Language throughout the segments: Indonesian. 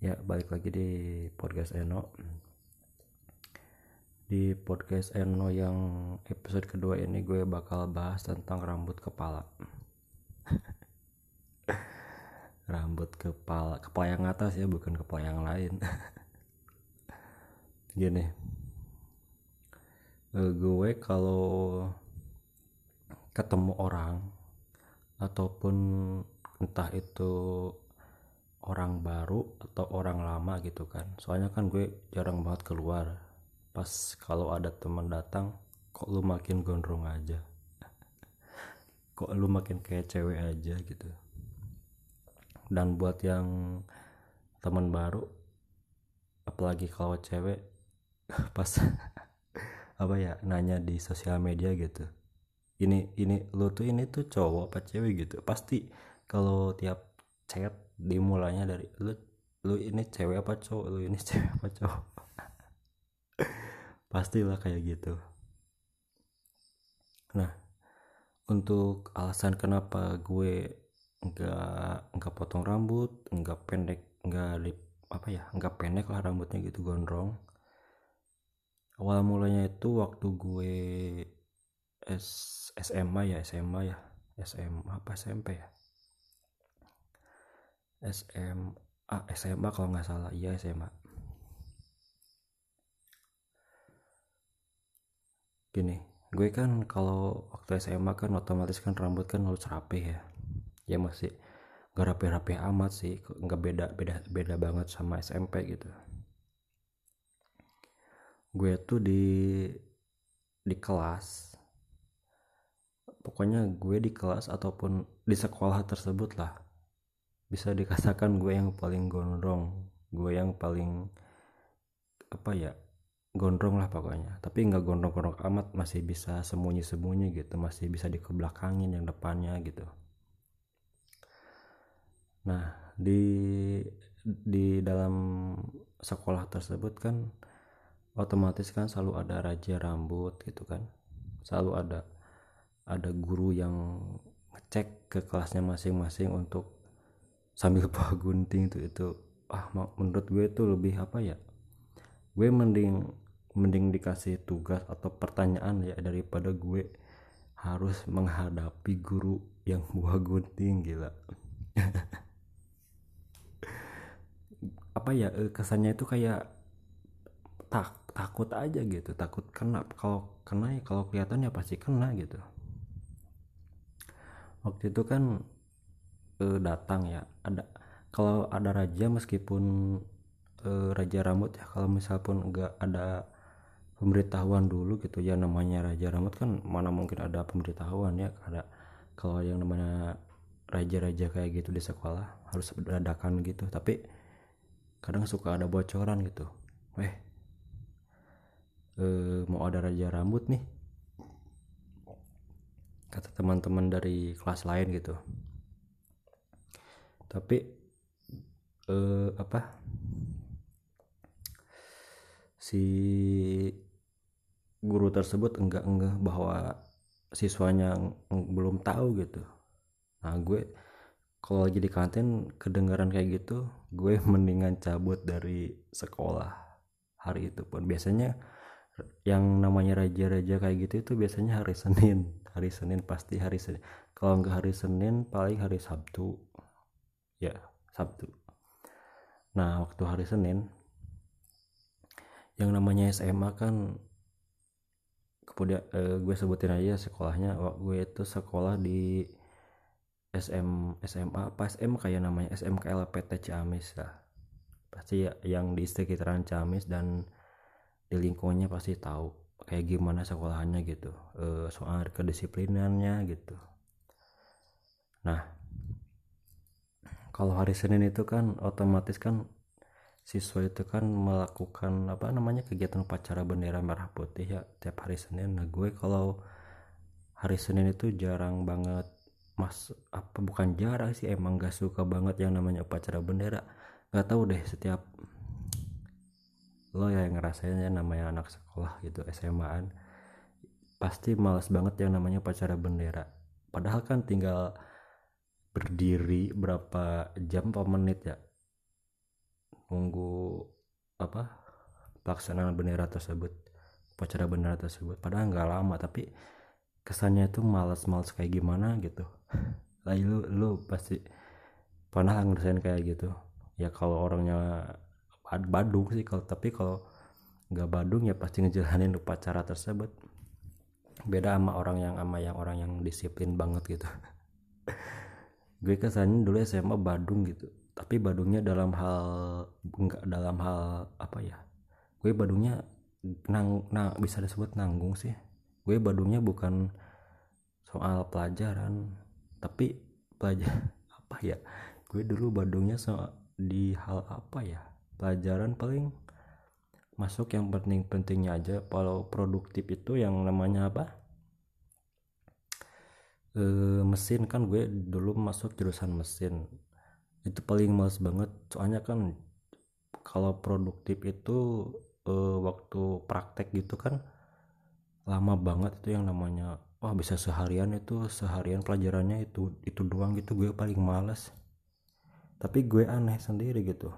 Ya, balik lagi di podcast Eno. Di podcast Eno yang episode kedua ini gue bakal bahas tentang rambut kepala. rambut kepala, kepala yang atas ya, bukan kepala yang lain. Gini. Eh, gue kalau ketemu orang ataupun entah itu orang baru atau orang lama gitu kan. Soalnya kan gue jarang banget keluar. Pas kalau ada teman datang kok lu makin gondrong aja? Kok lu makin kayak cewek aja gitu? Dan buat yang teman baru apalagi kalau cewek pas apa ya nanya di sosial media gitu. Ini ini lu tuh ini tuh cowok apa cewek gitu? Pasti kalau tiap chat dimulainya dari lu lu ini cewek apa cowok? Lu ini cewek apa cowok? Pastilah kayak gitu. Nah untuk alasan kenapa gue nggak nggak potong rambut nggak pendek nggak di apa ya nggak pendek lah rambutnya gitu gondrong. Awal mulanya itu waktu gue S, SMA ya SMA ya SMA apa SMP ya SMA SMA kalau nggak salah. Iya SMA gini gue kan kalau waktu SMA kan otomatis kan rambut kan harus rapi ya. Ya masih nggak rapi-rapi amat sih. Nggak beda beda beda banget sama SMP gitu. Gue tuh di di kelas pokoknya gue di kelas ataupun di sekolah tersebut lah bisa dikatakan gue yang paling gondrong gue yang paling apa ya gondrong lah pokoknya. Tapi nggak gondrong-gondrong amat masih bisa sembunyi-sembunyi gitu masih bisa dikebelakangin yang depannya gitu. Nah di di dalam sekolah tersebut kan otomatis kan selalu ada raja rambut gitu kan. Selalu ada ada guru yang ngecek ke kelasnya masing-masing untuk sambil bawa gunting itu itu ah menurut gue itu lebih apa ya gue mending mending dikasih tugas atau pertanyaan ya daripada gue harus menghadapi guru yang bawa gunting gila. Apa ya eh, kesannya itu kayak tak takut aja gitu takut kena kalau kena ya kalau kelihatan ya pasti kena gitu. Waktu itu kan uh, datang ya. Ada kalau ada raja meskipun uh, raja rambut ya kalau misal pun enggak ada pemberitahuan dulu gitu ya namanya raja rambut kan mana mungkin ada pemberitahuan ya ada kalau yang namanya raja-raja kayak gitu di sekolah harus dadakan gitu. Tapi kadang suka ada bocoran gitu. Eh eh mau ada raja rambut nih kata teman-teman dari kelas lain gitu tapi eh, apa? Si guru tersebut enggak enggak bahwa siswanya belum tahu gitu. Nah gue kalau lagi di kantin kedengaran kayak gitu gue mendingan cabut dari sekolah hari itu pun. Biasanya yang namanya raja-raja kayak gitu itu biasanya hari Senin. Hari Senin pasti hari Senin kalau enggak hari Senin paling hari Sabtu ya Sabtu. Nah waktu hari Senin yang namanya SMA kan kemudian eh, gue sebutin aja sekolahnya. Gue itu sekolah di SM SMA apa SM kayak namanya? SMKLPT Ciamis lah. Pasti ya, yang di sekitaran Ciamis dan di lingkungannya pasti tahu kayak gimana sekolahannya gitu. E, soal kedisiplinannya gitu. Nah kalau hari Senin itu kan otomatis kan siswa itu kan melakukan apa namanya kegiatan upacara bendera merah putih ya tiap hari Senin. Nah gue kalau hari Senin itu jarang banget mas apa bukan jarang sih emang gak suka banget yang namanya upacara bendera. Nggak tahu deh setiap lo ya yang ngerasainnya namanya anak sekolah gitu SMA-an pasti males banget yang namanya upacara bendera. Padahal kan tinggal berdiri berapa jam apa menit ya? Nunggu apa pelaksanaan bendera tersebut upacara bendera tersebut. Padahal nggak lama tapi kesannya itu males-males kayak gimana gitu. Lah lu lu pasti pernah ngerasain kayak gitu? Ya kalau orangnya Badung sih kalau tapi kalau nggak Badung ya pasti ngejalanin upacara tersebut. Beda sama orang yang sama yang orang yang disiplin banget gitu gue kesannya dulu SMA Badung gitu. Tapi Badungnya dalam hal enggak dalam hal apa ya? Gue Badungnya nang, nah bisa disebut nanggung sih. Gue Badungnya bukan soal pelajaran tapi pelajar apa ya? Gue dulu Badungnya soal di hal apa ya? Pelajaran paling masuk yang penting-pentingnya aja. Kalau produktif itu yang namanya apa e, mesin kan gue dulu masuk jurusan mesin. Itu paling males banget soalnya kan kalau produktif itu e, waktu praktek gitu kan lama banget itu yang namanya wah bisa seharian itu seharian pelajarannya itu itu doang gitu gue paling males. Tapi gue aneh sendiri gitu.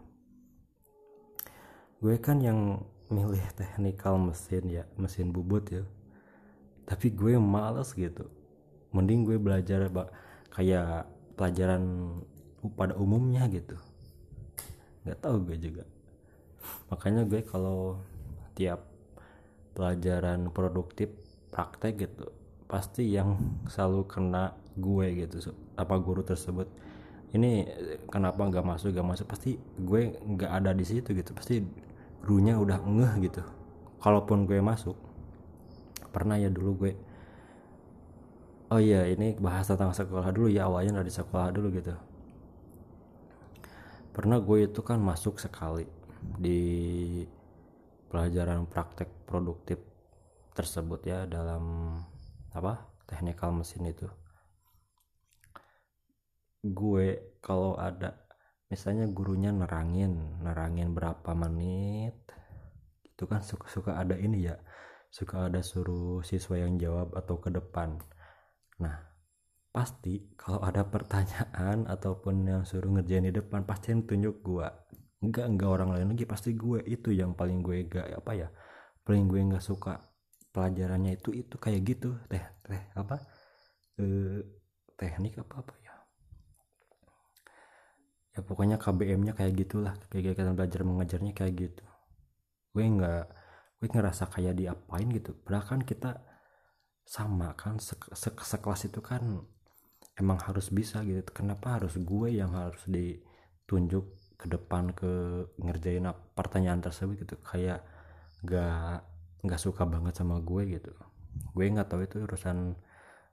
Gue kan yang milih teknikal mesin ya mesin bubut ya. Tapi gue males gitu mending gue belajar kayak pelajaran pada umumnya gitu. Nggak tahu gue juga. Makanya gue kalau tiap pelajaran produktif praktek gitu pasti yang selalu kena gue gitu apa guru tersebut. Ini kenapa nggak masuk nggak masuk? Pasti gue nggak ada di situ gitu. Pasti gurunya udah ngeh gitu. Kalaupun gue masuk pernah ya dulu gue oh iya ini bahas tentang sekolah dulu. Ya awalnya dari sekolah dulu gitu. Pernah gue itu kan masuk sekali di pelajaran praktek produktif tersebut ya dalam apa teknikal mesin itu. Gue kalau ada misalnya gurunya nerangin nerangin berapa menit itu kan suka-suka ada ini ya suka ada suruh siswa yang jawab atau ke depan nah pasti kalau ada pertanyaan ataupun yang suruh ngerjain di depan pasti yang tunjuk gua. Enggak enggak orang lain lagi pasti gue itu yang paling gue gak apa ya paling gue nggak suka pelajarannya itu itu kayak gitu. Teh teh apa eh, teknik apa apa ya. Pokoknya KBM-nya kayak gitulah kegiatan belajar mengajarnya kayak gitu. Gue nggak gue ngerasa kayak diapain gitu. Padahal kan kita sama kan se -se sekelas itu kan emang harus bisa gitu. Kenapa harus gue yang harus ditunjuk ke depan ke ngerjain pertanyaan tersebut gitu? Kayak nggak nggak suka banget sama gue gitu. Gue nggak tahu itu urusan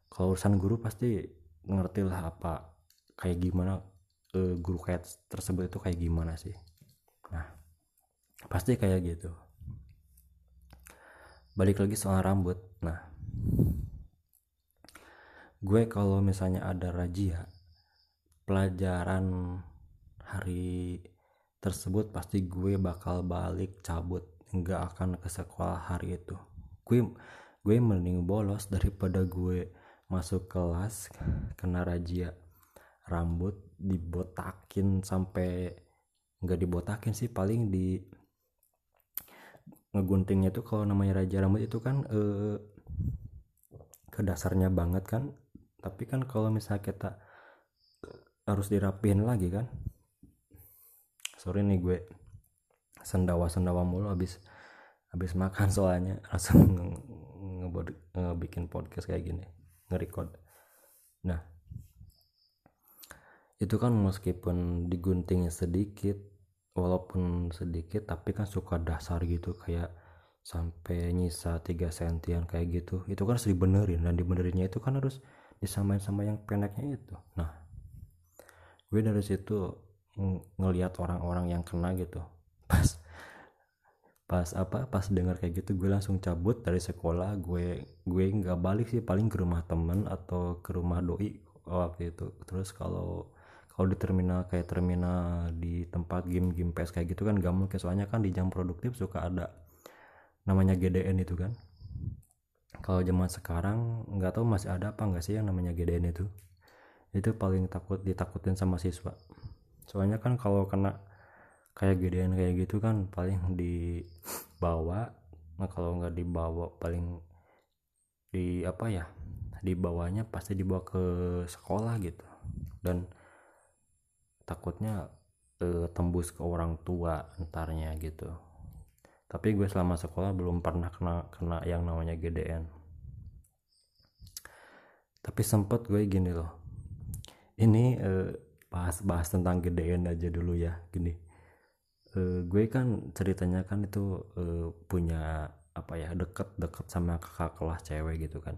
kalau urusan guru pasti ngerti lah apa kayak gimana uh, guru kayak tersebut itu kayak gimana sih. Nah pasti kayak gitu. Balik lagi soal rambut. Nah gue kalau misalnya ada razia pelajaran hari tersebut pasti gue bakal balik cabut. Nggak akan ke sekolah hari itu. Gue gue mending bolos daripada gue masuk kelas kena razia. Rambut dibotakin sampai nggak dibotakin sih paling di ngeguntingnya tuh kalau namanya raja rambut itu kan eh, ke dasarnya banget kan. Tapi kan kalau misalnya kita harus dirapihin lagi kan. Sorry nih gue sendawa sendawa mulu habis habis makan soalnya. Langsung ngebikin podcast kayak gini nge-record. Nah itu kan meskipun diguntingnya sedikit walaupun sedikit tapi kan suka dasar gitu. Kayak sampai nyisa 3 sentian kayak gitu. Itu kan harus dibenerin dan dibenerinnya itu kan harus disamain sama yang pendeknya itu. Nah gue dari situ ngelihat orang-orang yang kena gitu. Pas pas apa pas dengar kayak gitu gue langsung cabut dari sekolah. Gue gue nggak balik sih paling ke rumah temen atau ke rumah doi waktu itu. Terus kalau kalau di terminal kayak terminal di tempat game-game PS kayak gitu kan gak mungkin. Soalnya kan di jam produktif suka ada namanya GDN itu kan. Kalau zaman sekarang nggak tahu masih ada apa nggak sih yang namanya GDN itu. Itu paling takut ditakutin sama siswa. Soalnya kan kalau kena kayak gedean kayak gitu kan paling dibawa. Nah kalau nggak dibawa paling di apa ya dibawanya pasti dibawa ke sekolah gitu. Dan takutnya eh, tembus ke orang tua entarnya gitu tapi gue selama sekolah belum pernah kena kena yang namanya GDN tapi sempet gue gini loh. Ini eh, bahas-bahas tentang GDN aja dulu ya gini. Eh, gue kan ceritanya kan itu eh, punya apa ya deket-deket sama kakak kelas cewek gitu kan.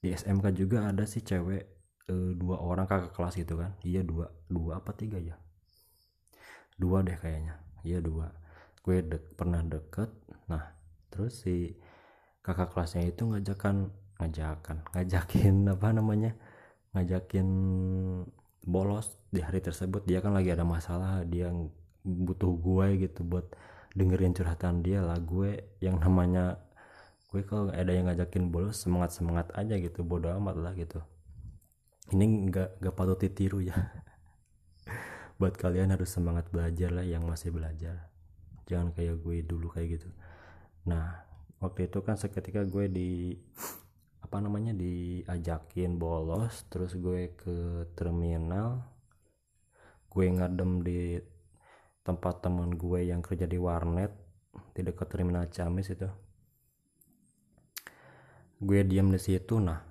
Di SMK juga ada sih cewek eh, dua orang kakak kelas gitu kan. Iya dua dua apa tiga ya? Dua deh kayaknya. Iya dua gue dek, pernah deket. Nah terus si kakak kelasnya itu ngajakan ngajakan ngajakin apa namanya ngajakin bolos di hari tersebut. Dia kan lagi ada masalah dia butuh gue gitu buat dengerin curhatan dia lah. Gue yang namanya gue kalau ada yang ngajakin bolos semangat semangat aja gitu bodo amat lah gitu. Ini nggak nggak patut ditiru ya. Buat kalian harus semangat belajar lah yang masih belajar jangan kayak gue dulu kayak gitu. Nah waktu itu kan seketika gue di apa namanya diajakin bolos terus gue ke terminal gue ngadem di tempat teman gue yang kerja di warnet di dekat terminal Ciamis itu. Gue diam di situ nah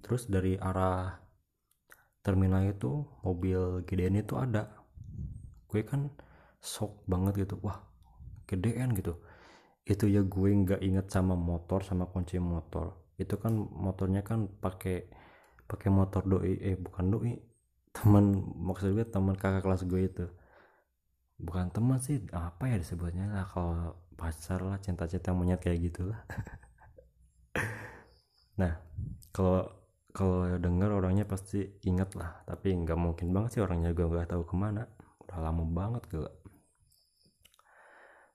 terus dari arah terminal itu mobil gedean itu ada. Gue kan shock banget gitu wah gedean gitu. Itu ya gue nggak inget sama motor sama kunci motor. Itu kan motornya kan pakai pakai motor doi eh bukan doi teman maksud gue teman kakak kelas gue itu. Bukan teman sih apa ya disebutnya lah kalau pacar lah cinta-cinta monyet kayak gitulah nah kalau kalau dengar orangnya pasti inget lah tapi nggak mungkin banget sih orangnya gue nggak tahu ke mana. Udah lama banget gue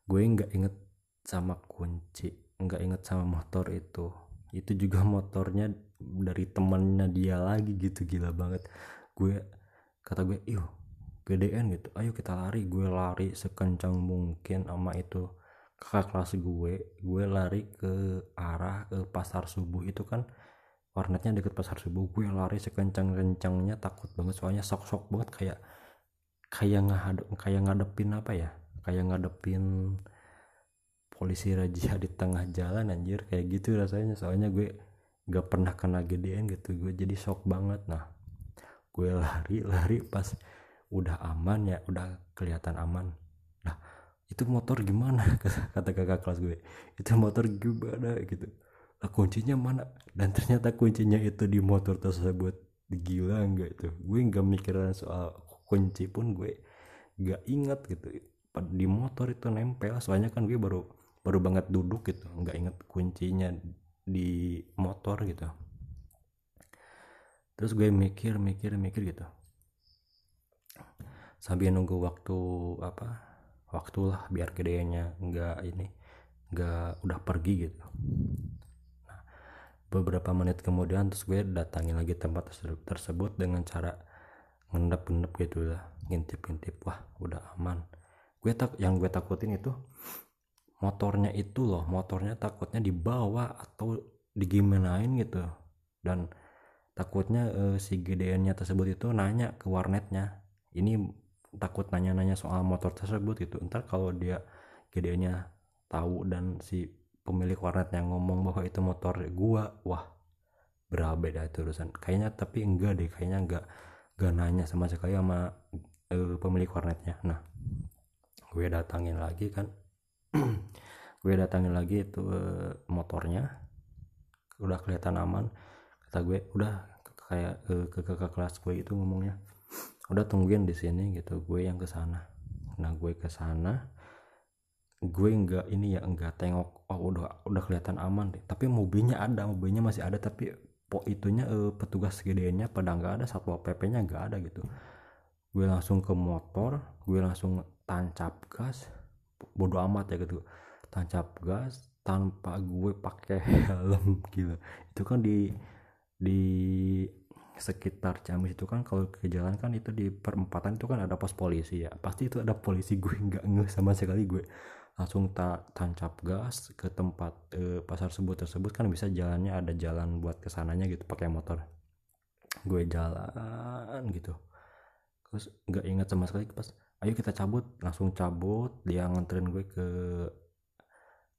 gue nggak inget sama kunci nggak inget sama motor itu. Itu juga motornya dari temennya dia lagi gitu gila banget. Gue kata gue yuk gedean gitu ayo kita lari. Gue lari sekencang mungkin sama itu kakak kelas gue. Gue lari ke arah ke pasar subuh itu kan warnetnya deket pasar subuh. Gue lari sekencang kencangnya takut banget. Soalnya sok sok banget kayak kayak ngadep kayak ngadepin apa ya kayak ngadepin polisi raja di tengah jalan anjir. Kayak gitu rasanya. Soalnya gue gak pernah kena gedean gitu. Gue jadi shock banget. Nah gue lari lari pas udah aman ya udah kelihatan aman. Nah itu motor gimana? Kata kakak kelas gue. Itu motor gimana gitu. Lah kuncinya mana? Dan ternyata kuncinya itu di motor tersebut. Gila enggak itu? Gue nggak mikirin soal kunci pun gue nggak inget gitu di motor itu nempel soalnya kan gue baru baru banget duduk gitu nggak inget kuncinya di motor gitu. Terus gue mikir mikir mikir gitu. Sambil nunggu waktu apa waktulah biar gedenya nggak ini nggak udah pergi gitu. Nah, beberapa menit kemudian terus gue datangin lagi tempat tersebut dengan cara ngendap-ngendap gitu lah ngintip-ngintip wah udah aman gue tak yang gue takutin itu motornya itu loh motornya takutnya dibawa atau digimanain gitu. Dan takutnya uh, si GDN-nya tersebut itu nanya ke warnetnya. Ini takut nanya-nanya soal motor tersebut gitu. Ntar kalau dia GDN-nya tahu dan si pemilik warnetnya ngomong bahwa itu motor gua wah berapa beda itu urusan. Kayaknya tapi enggak deh kayaknya enggak enggak nanya sama sekali sama uh, pemilik warnetnya. Nah gue datangin lagi kan. Gue datangin lagi itu uh, motornya. Udah kelihatan aman. Kata gue udah kayak uh, ke kakak kelas gue itu ngomongnya. Udah tungguin di sini gitu. Gue yang ke sana. Nah gue ke sana. Gue enggak ini ya enggak tengok oh udah udah kelihatan aman deh. Tapi mobilnya ada mobilnya masih ada tapi po itunya eh, petugas gedenya pada nggak ada satpol pp nya nggak ada gitu. Gue langsung ke motor gue langsung tancap gas bodoh amat ya gitu. Tancap gas tanpa gue pakai helm gitu itu kan di di sekitar Ciamis itu kan kalau ke jalan kan itu di perempatan itu kan ada pos polisi ya. Pasti itu ada polisi gue nggak ngeh sama sekali gue. Langsung tak tancap gas ke tempat eh, pasar sebut tersebut kan bisa jalannya ada jalan buat ke sananya gitu pakai motor. Gue jalan gitu. Terus nggak ingat sama sekali pas ayo kita cabut langsung cabut. Dia nganterin gue ke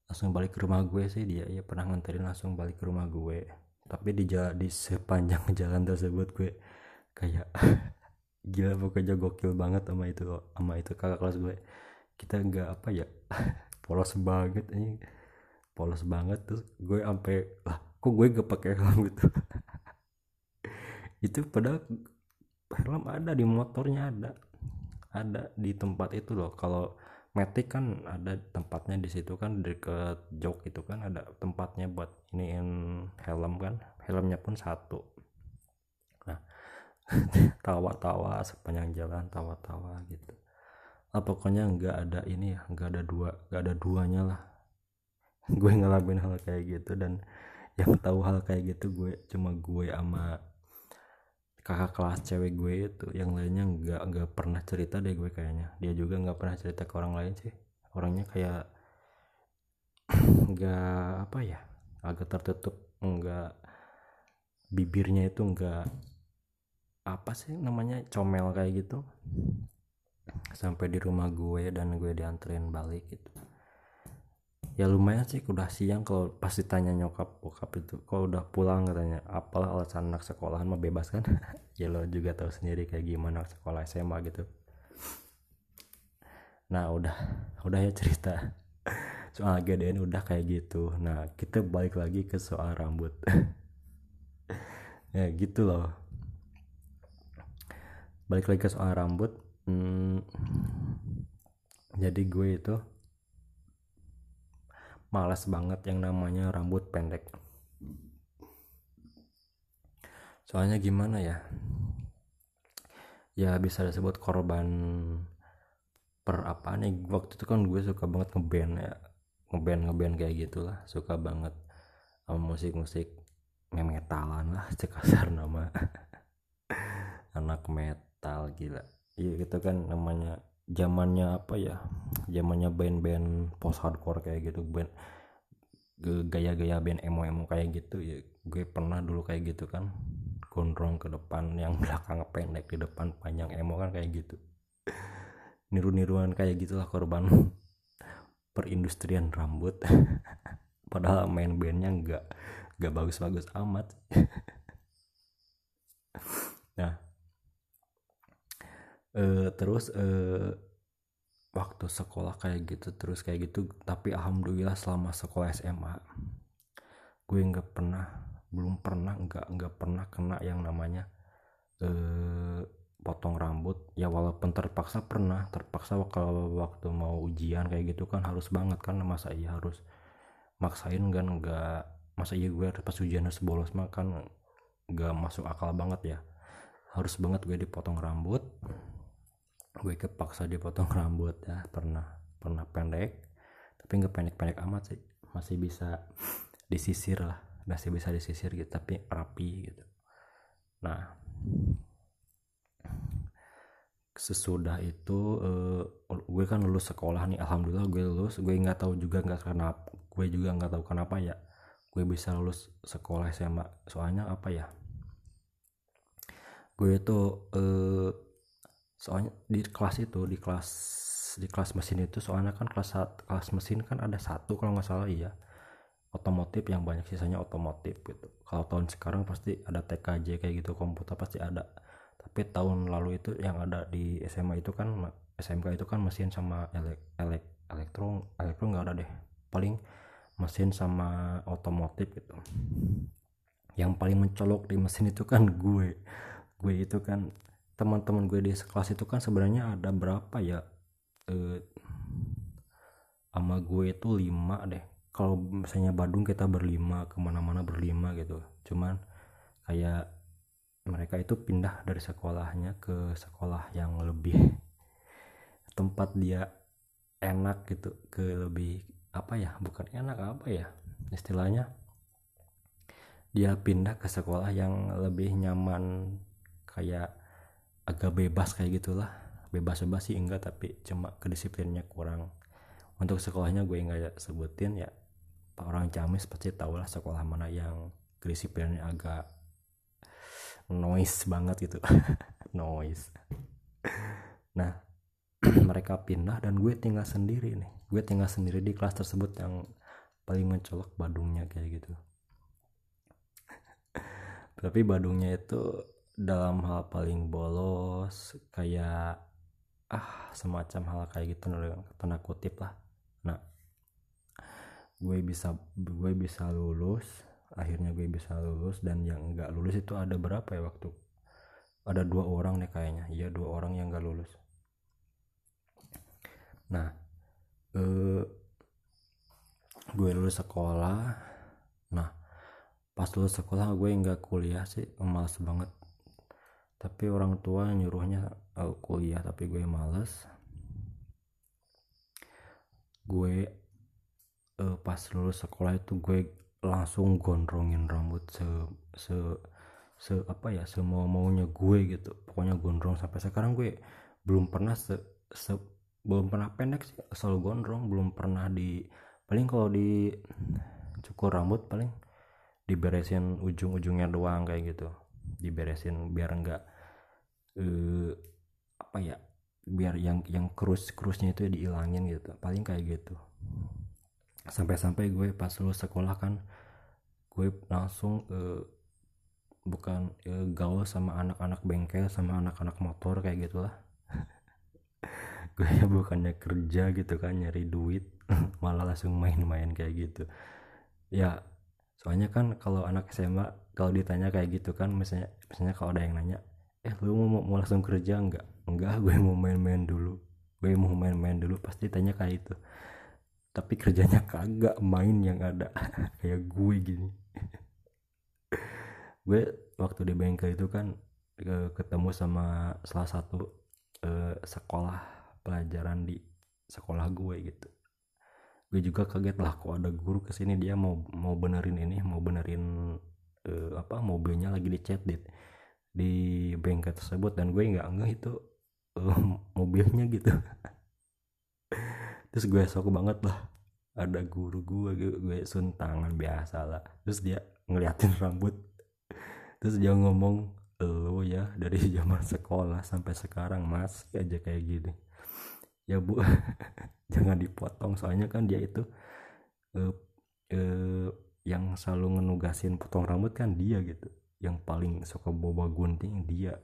langsung balik ke rumah gue sih dia. Ya pernah nganterin langsung balik ke rumah gue. Tapi di jalan, di sepanjang jalan tersebut gue kayak gila pokoknya gokil banget sama itu sama itu kakak kelas gue. Kita nggak apa ya polos banget ini. Polos banget terus gue sampai lah kok gue gak pakai helm gitu? Itu padahal helm ada di motornya ada ada di tempat itu loh. Kalau Matic kan ada tempatnya di situ kan deket jok itu kan ada tempatnya buat iniin helm kan. Helmnya pun satu. Nah tawa-tawa sepanjang jalan tawa-tawa gitu. Ah, pokoknya nggak ada ini ya nggak ada dua nggak ada duanya lah. Gue ngalamin hal kayak gitu dan yang tahu hal kayak gitu gue cuma gue sama kakak kelas cewek gue itu yang lainnya nggak nggak pernah cerita deh gue kayaknya. Dia juga nggak pernah cerita ke orang lain sih. Orangnya kayak nggak apa ya agak tertutup nggak bibirnya itu nggak apa sih namanya comel kayak gitu. Sampai di rumah gue dan gue dianterin balik gitu ya lumayan sih udah siang kalau pasti tanya nyokap bokap itu kalau udah pulang? katanya. Apalah alasan anak sekolahan mah bebas kan? Ya lo juga tahu sendiri kayak gimana sekolah SMA gitu. Nah udah udah ya cerita. Soal GDN udah kayak gitu. Nah kita balik lagi ke soal rambut. Ya gitu loh. Balik lagi ke soal rambut hmm, jadi gue itu malas banget yang namanya rambut pendek. Soalnya gimana ya? Ya bisa disebut korban per apa nih waktu itu kan gue suka banget ngeband ya. Ngeband ngeband kayak gitulah. Suka banget sama musik-musik memetalan lah sekasar nama. Anak metal gila. Iya gitu kan namanya zamannya apa ya zamannya band-band post hardcore kayak gitu band gaya-gaya band emo-emo kayak gitu ya gue pernah dulu kayak gitu kan gondrong ke depan yang belakang pendek di depan panjang emo kan kayak gitu. Niru-niruan kayak gitulah korban perindustrian rambut. Padahal main bandnya nggak nggak bagus-bagus amat. Nah uh, terus uh, waktu sekolah kayak gitu terus kayak gitu tapi alhamdulillah selama sekolah SMA gue nggak pernah belum pernah nggak nggak pernah kena yang namanya uh, potong rambut. Ya walaupun terpaksa pernah terpaksa kalau waktu mau ujian kayak gitu kan harus banget kan masa iya harus maksain kan nggak masa iya gue pas ujian harus bolos mah kan nggak masuk akal banget ya. Harus banget gue dipotong rambut gue kepaksa dipotong rambut ya pernah pernah pendek tapi nggak pendek-pendek amat sih. Masih bisa disisir lah. Masih bisa disisir gitu tapi rapi gitu. Nah sesudah itu uh, gue kan lulus sekolah nih alhamdulillah gue lulus. Gue nggak tahu juga nggak kenapa gue juga nggak tahu kenapa ya gue bisa lulus sekolah SMA soalnya apa ya? Gue itu uh, soalnya di kelas itu di kelas di kelas mesin itu soalnya kan kelas kelas mesin kan ada satu kalau nggak salah iya. Otomotif yang banyak sisanya otomotif gitu. Kalau tahun sekarang pasti ada TKJ kayak gitu komputer pasti ada. Tapi tahun lalu itu yang ada di SMA itu kan SMK itu kan mesin sama elek elek elektro elektro nggak ada deh. Paling mesin sama otomotif gitu. Yang paling mencolok di mesin itu kan gue. Gue itu kan teman-teman gue di sekelas itu kan sebenarnya ada berapa ya? Eh, sama gue itu lima deh. Kalau misalnya Badung kita berlima ke mana-mana berlima gitu. Cuman kayak mereka itu pindah dari sekolahnya ke sekolah yang lebih tempat dia enak gitu ke lebih apa ya? Bukan enak apa ya? Istilahnya dia pindah ke sekolah yang lebih nyaman kayak agak bebas kayak gitulah. Bebas-bebas sih enggak tapi cuma kedisiplinnya kurang. Untuk sekolahnya gue nggak sebutin ya. Orang Ciamis pasti tahu lah sekolah mana yang kedisiplinnya agak noise banget gitu. Noise. Nah mereka pindah dan gue tinggal sendiri nih. Gue tinggal sendiri di kelas tersebut yang paling mencolok Badungnya kayak gitu. Tapi Badungnya itu dalam hal paling bolos kayak ah semacam hal kayak gitu tanda kutip lah. Nah gue bisa gue bisa lulus akhirnya gue bisa lulus dan yang enggak lulus itu ada berapa ya waktu? Ada dua orang nih kayaknya. Iya dua orang yang enggak lulus. Nah eh, gue lulus sekolah. Nah pas lulus sekolah gue nggak kuliah sih malas banget tapi orang tua nyuruhnya uh, kuliah. Tapi gue males. Gue uh, pas lulus sekolah itu gue langsung gondrongin rambut se se se apa ya semua maunya gue gitu. Pokoknya gondrong sampai sekarang gue belum pernah se, se belum pernah pendek sih selalu gondrong. Belum pernah di paling kalau di cukur rambut paling diberesin ujung-ujungnya doang kayak gitu diberesin biar enggak uh, apa ya biar yang yang kerus kerusnya itu dihilangin gitu. Paling kayak gitu. Sampai-sampai gue pas lulus sekolah kan gue langsung uh, bukan uh, gaul sama anak-anak bengkel sama anak-anak motor kayak gitulah. Gue bukannya kerja gitu kan nyari duit malah langsung main-main kayak gitu. Ya soalnya kan kalau anak SMA kalau ditanya kayak gitu kan misalnya misalnya kalau ada yang nanya eh lu mau, mau langsung kerja enggak enggak gue mau main-main dulu. Gue mau main-main dulu pasti tanya kayak itu tapi kerjanya kagak main yang ada. Kayak gue gini. Gue waktu di bengkel itu kan ketemu sama salah satu uh, sekolah pelajaran di sekolah gue gitu. Gue juga kaget lah kok ada guru ke sini dia mau mau benerin ini mau benerin uh, apa mobilnya lagi dicat di di bengkel tersebut dan gue nggak ngeh itu uh, mobilnya gitu. Terus gue sok banget lah. Ada guru gue gue, gue suntangan biasa lah. Terus dia ngeliatin rambut. Terus dia ngomong lo ya dari zaman sekolah sampai sekarang masih aja kayak gini. Ya bu jangan dipotong soalnya kan dia itu uh, uh, yang selalu ngenugasin potong rambut kan dia gitu. Yang paling suka boba gunting dia.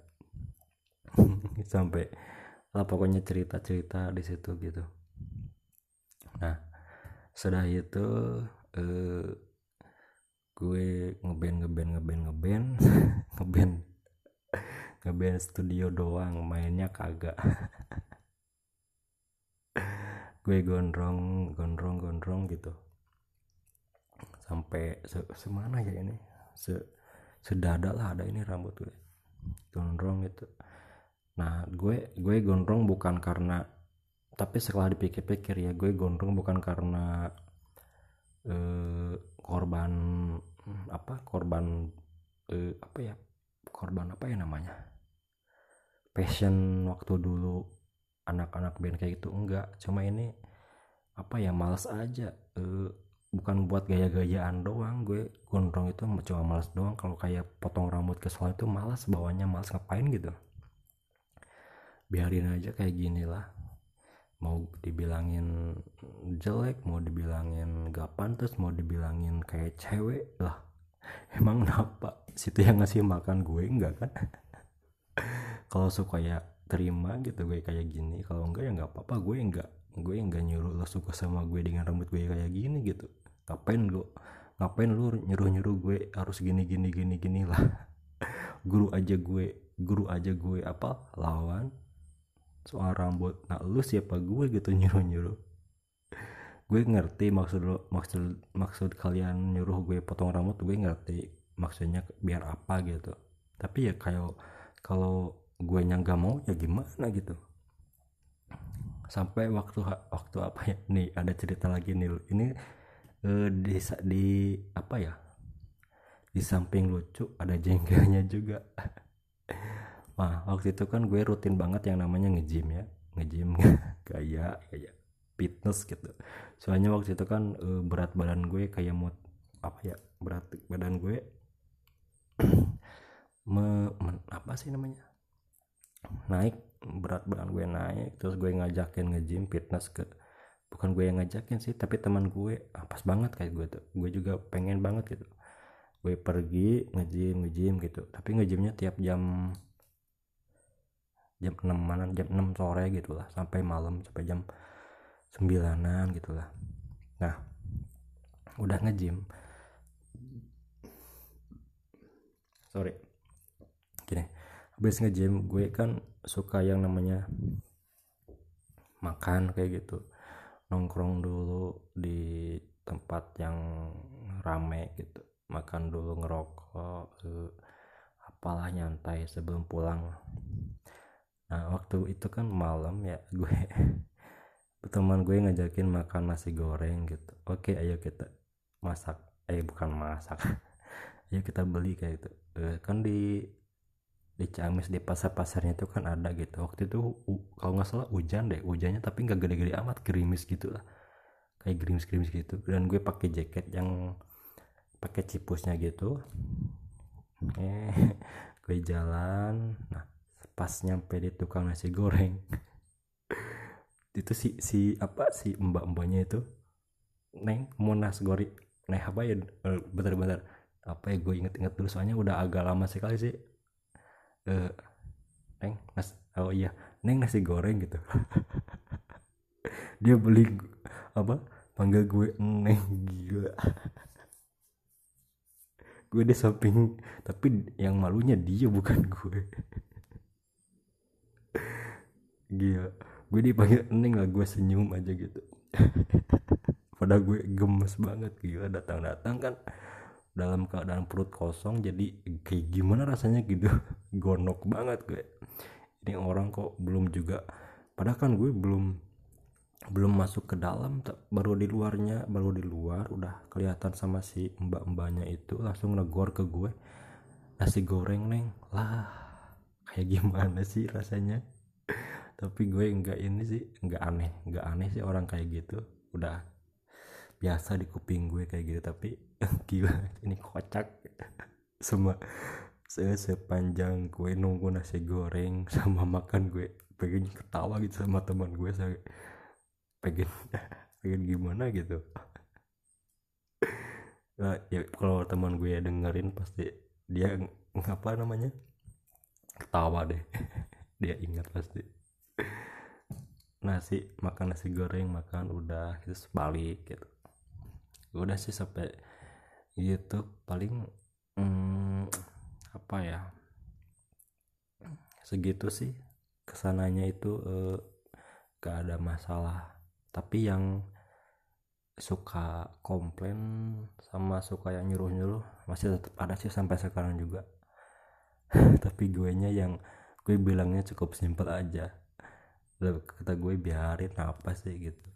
Sampai lah pokoknya cerita-cerita di situ gitu. Nah sudah itu eh, gue ngeband ngeband ngeband ngeband. Ngeband ngeband studio doang mainnya kagak. Gue gondrong gondrong gondrong gitu sampai se semana ya ini? Se sedada lah ada ini rambut gue. Gondrong itu nah gue gue gondrong bukan karena tapi setelah dipikir-pikir ya gue gondrong bukan karena eh, korban apa korban eh, apa ya korban apa ya namanya? Passion waktu dulu anak-anak band kayak gitu enggak. Cuma ini apa ya males aja eh, bukan buat gaya-gayaan doang gue gondrong itu cuma malas doang. Kalau kayak potong rambut ke salon itu malas bawanya malas ngapain gitu? Biarin aja kayak gini lah. Mau dibilangin jelek mau dibilangin gak pantas mau dibilangin kayak cewek lah. Emang kenapa? Situ yang ngasih makan gue enggak kan? Kalau suka ya terima gitu gue kayak gini. Kalau enggak ya nggak apa-apa gue enggak gue enggak nyuruh lo suka sama gue dengan rambut gue kayak gini gitu ngapain lu ngapain lu nyuruh nyuruh gue harus gini gini gini gini lah. Guru aja gue guru aja gue apa lawan. Soal rambut nah lu siapa gue? gitu nyuruh nyuruh gue ngerti maksud lo maksud maksud kalian nyuruh gue potong rambut gue ngerti maksudnya biar apa gitu. Tapi ya kayak kalau gue nyangga mau ya gimana gitu. Sampai waktu waktu apa ya? Nih ada cerita lagi nih ini eh, di di apa ya? Di samping lucu ada jengkelnya juga. Wah waktu itu kan gue rutin banget yang namanya nge-gym ya. Nge-gym kayak kayak fitness gitu. Soalnya waktu itu kan uh, berat badan gue kayak mau apa ya berat badan gue me, men, apa sih namanya? Naik berat badan gue naik terus gue ngajakin nge-gym fitness ke bukan gue yang ngajakin sih tapi teman gue. Ah, pas banget kayak gue tuh. Gue juga pengen banget gitu. Gue pergi ngejim ngejim gitu. Tapi ngejimnya tiap jam jam 6 mana jam 6 sore gitu lah. Sampai malam sampai jam 9an gitu lah. Nah udah ngejim sorry. Gini habis ngejim gue kan suka yang namanya makan kayak gitu nongkrong dulu di tempat yang rame gitu. Makan dulu ngerokok apalah nyantai sebelum pulang. Nah waktu itu kan malam ya gue teman gue ngajakin makan nasi goreng gitu. Oke ayo kita masak eh bukan masak. Ayo kita beli kayak gitu. Uh, kan di di Ciamis di pasar-pasarnya itu kan ada gitu. Waktu itu kalau nggak salah hujan deh hujannya tapi nggak gede-gede amat gerimis gitu lah. Kayak gerimis-gerimis gitu. Dan gue pakai jaket yang pakai cipusnya gitu. Eh gue jalan. Nah pas nyampe di tukang nasi goreng itu si si apa si mbak mbaknya itu neng mau nasi goreng neng apa ya? Eh, bentar-bentar. Apa ya gue inget-inget dulu soalnya udah agak lama sekali sih eh neng nas oh iya. Neng nasi goreng gitu. Dia beli apa panggil gue neng gila. Gue di samping tapi yang malunya dia bukan gue. Gila. Gue dipanggil neng lah gue senyum aja gitu. Pada gue gemes banget gila. Datang-datang kan dalam keadaan perut kosong jadi kayak gimana rasanya gitu? Gonok banget gue. Ini orang kok belum juga padahal kan gue belum belum masuk ke dalam baru di luarnya baru di luar udah kelihatan sama si mbak-mbaknya itu langsung negor ke gue. Nasi goreng neng. Lah kayak gimana sih rasanya? Tapi gue enggak ini sih enggak aneh enggak aneh sih orang kayak gitu. Udah biasa di kuping gue kayak gitu tapi gila ini kocak. Semua saya sepanjang gue nunggu nasi goreng sama makan gue pengen ketawa gitu sama teman gue saya pengen pengen gimana gitu. Nah, ya kalau teman gue dengerin pasti dia ngapa namanya? Ketawa deh. Dia ingat pasti. Nasi makan nasi goreng makan udah itu balik gitu udah sih sampai gitu. Paling hmm, apa ya? Segitu sih ke sananya itu eh, gak ada masalah. Tapi yang suka komplain sama suka yang nyuruh-nyuruh masih tetap ada sih sampai sekarang juga. Tapi gue nya yang gue bilangnya cukup simpel aja. Kata gue biarin apa sih gitu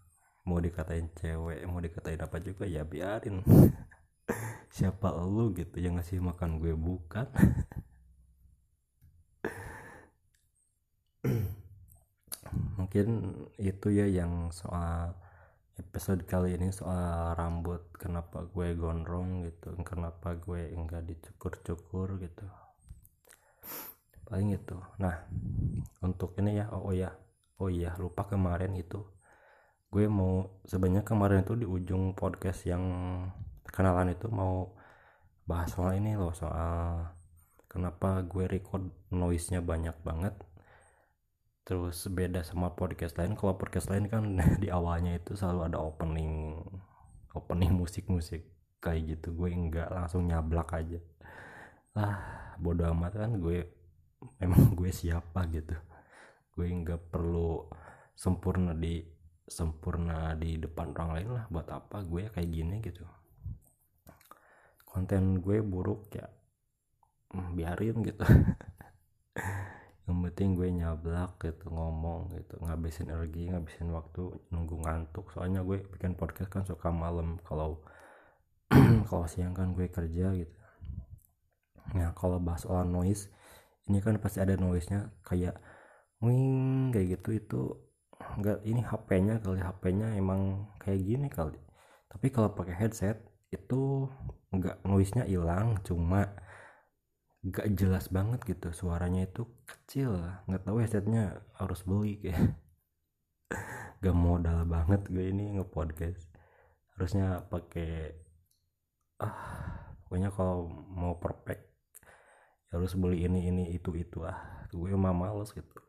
mau dikatain cewek mau dikatain apa juga ya biarin. Siapa lu gitu yang ngasih makan gue bukan? Mungkin itu ya yang soal episode kali ini soal rambut kenapa gue gondrong gitu kenapa gue enggak dicukur-cukur gitu. Paling itu. Nah untuk ini ya oh, oh ya. Oh iya lupa kemarin itu gue mau sebenarnya kemarin itu di ujung podcast yang kenalan itu mau bahas soal ini loh soal kenapa gue record noise nya banyak banget. Terus beda sama podcast lain. Kalau podcast lain kan di awalnya itu selalu ada opening opening musik-musik kayak gitu. Gue enggak langsung nyablak aja. Lah bodo amat kan gue memang gue siapa gitu. Gue enggak perlu sempurna di sempurna di depan orang lain lah buat apa gue kayak gini gitu. Konten gue buruk ya hmm, biarin gitu. Yang penting gue nyablak gitu ngomong gitu ngabisin energi ngabisin waktu nunggu ngantuk. Soalnya gue bikin podcast kan suka malam kalau kalau siang kan gue kerja gitu. Nah kalau bahas soal noise ini kan pasti ada noise nya kayak wing kayak gitu itu enggak ini HP-nya kali HP-nya emang kayak gini kali. Tapi kalau pakai headset itu enggak noise-nya hilang cuma enggak jelas banget gitu suaranya itu kecil. Nggak tahu headsetnya harus beli kayak gak modal banget gue ini ngepodcast. Harusnya pakai ah pokoknya kalau mau perfect ya harus beli ini ini itu itu ah. Gue mah males gitu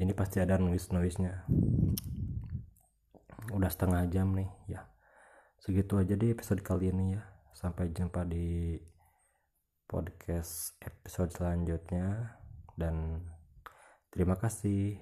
ini pasti ada noise noise nya udah setengah jam nih ya. Segitu aja di episode kali ini ya. Sampai jumpa di podcast episode selanjutnya. Dan terima kasih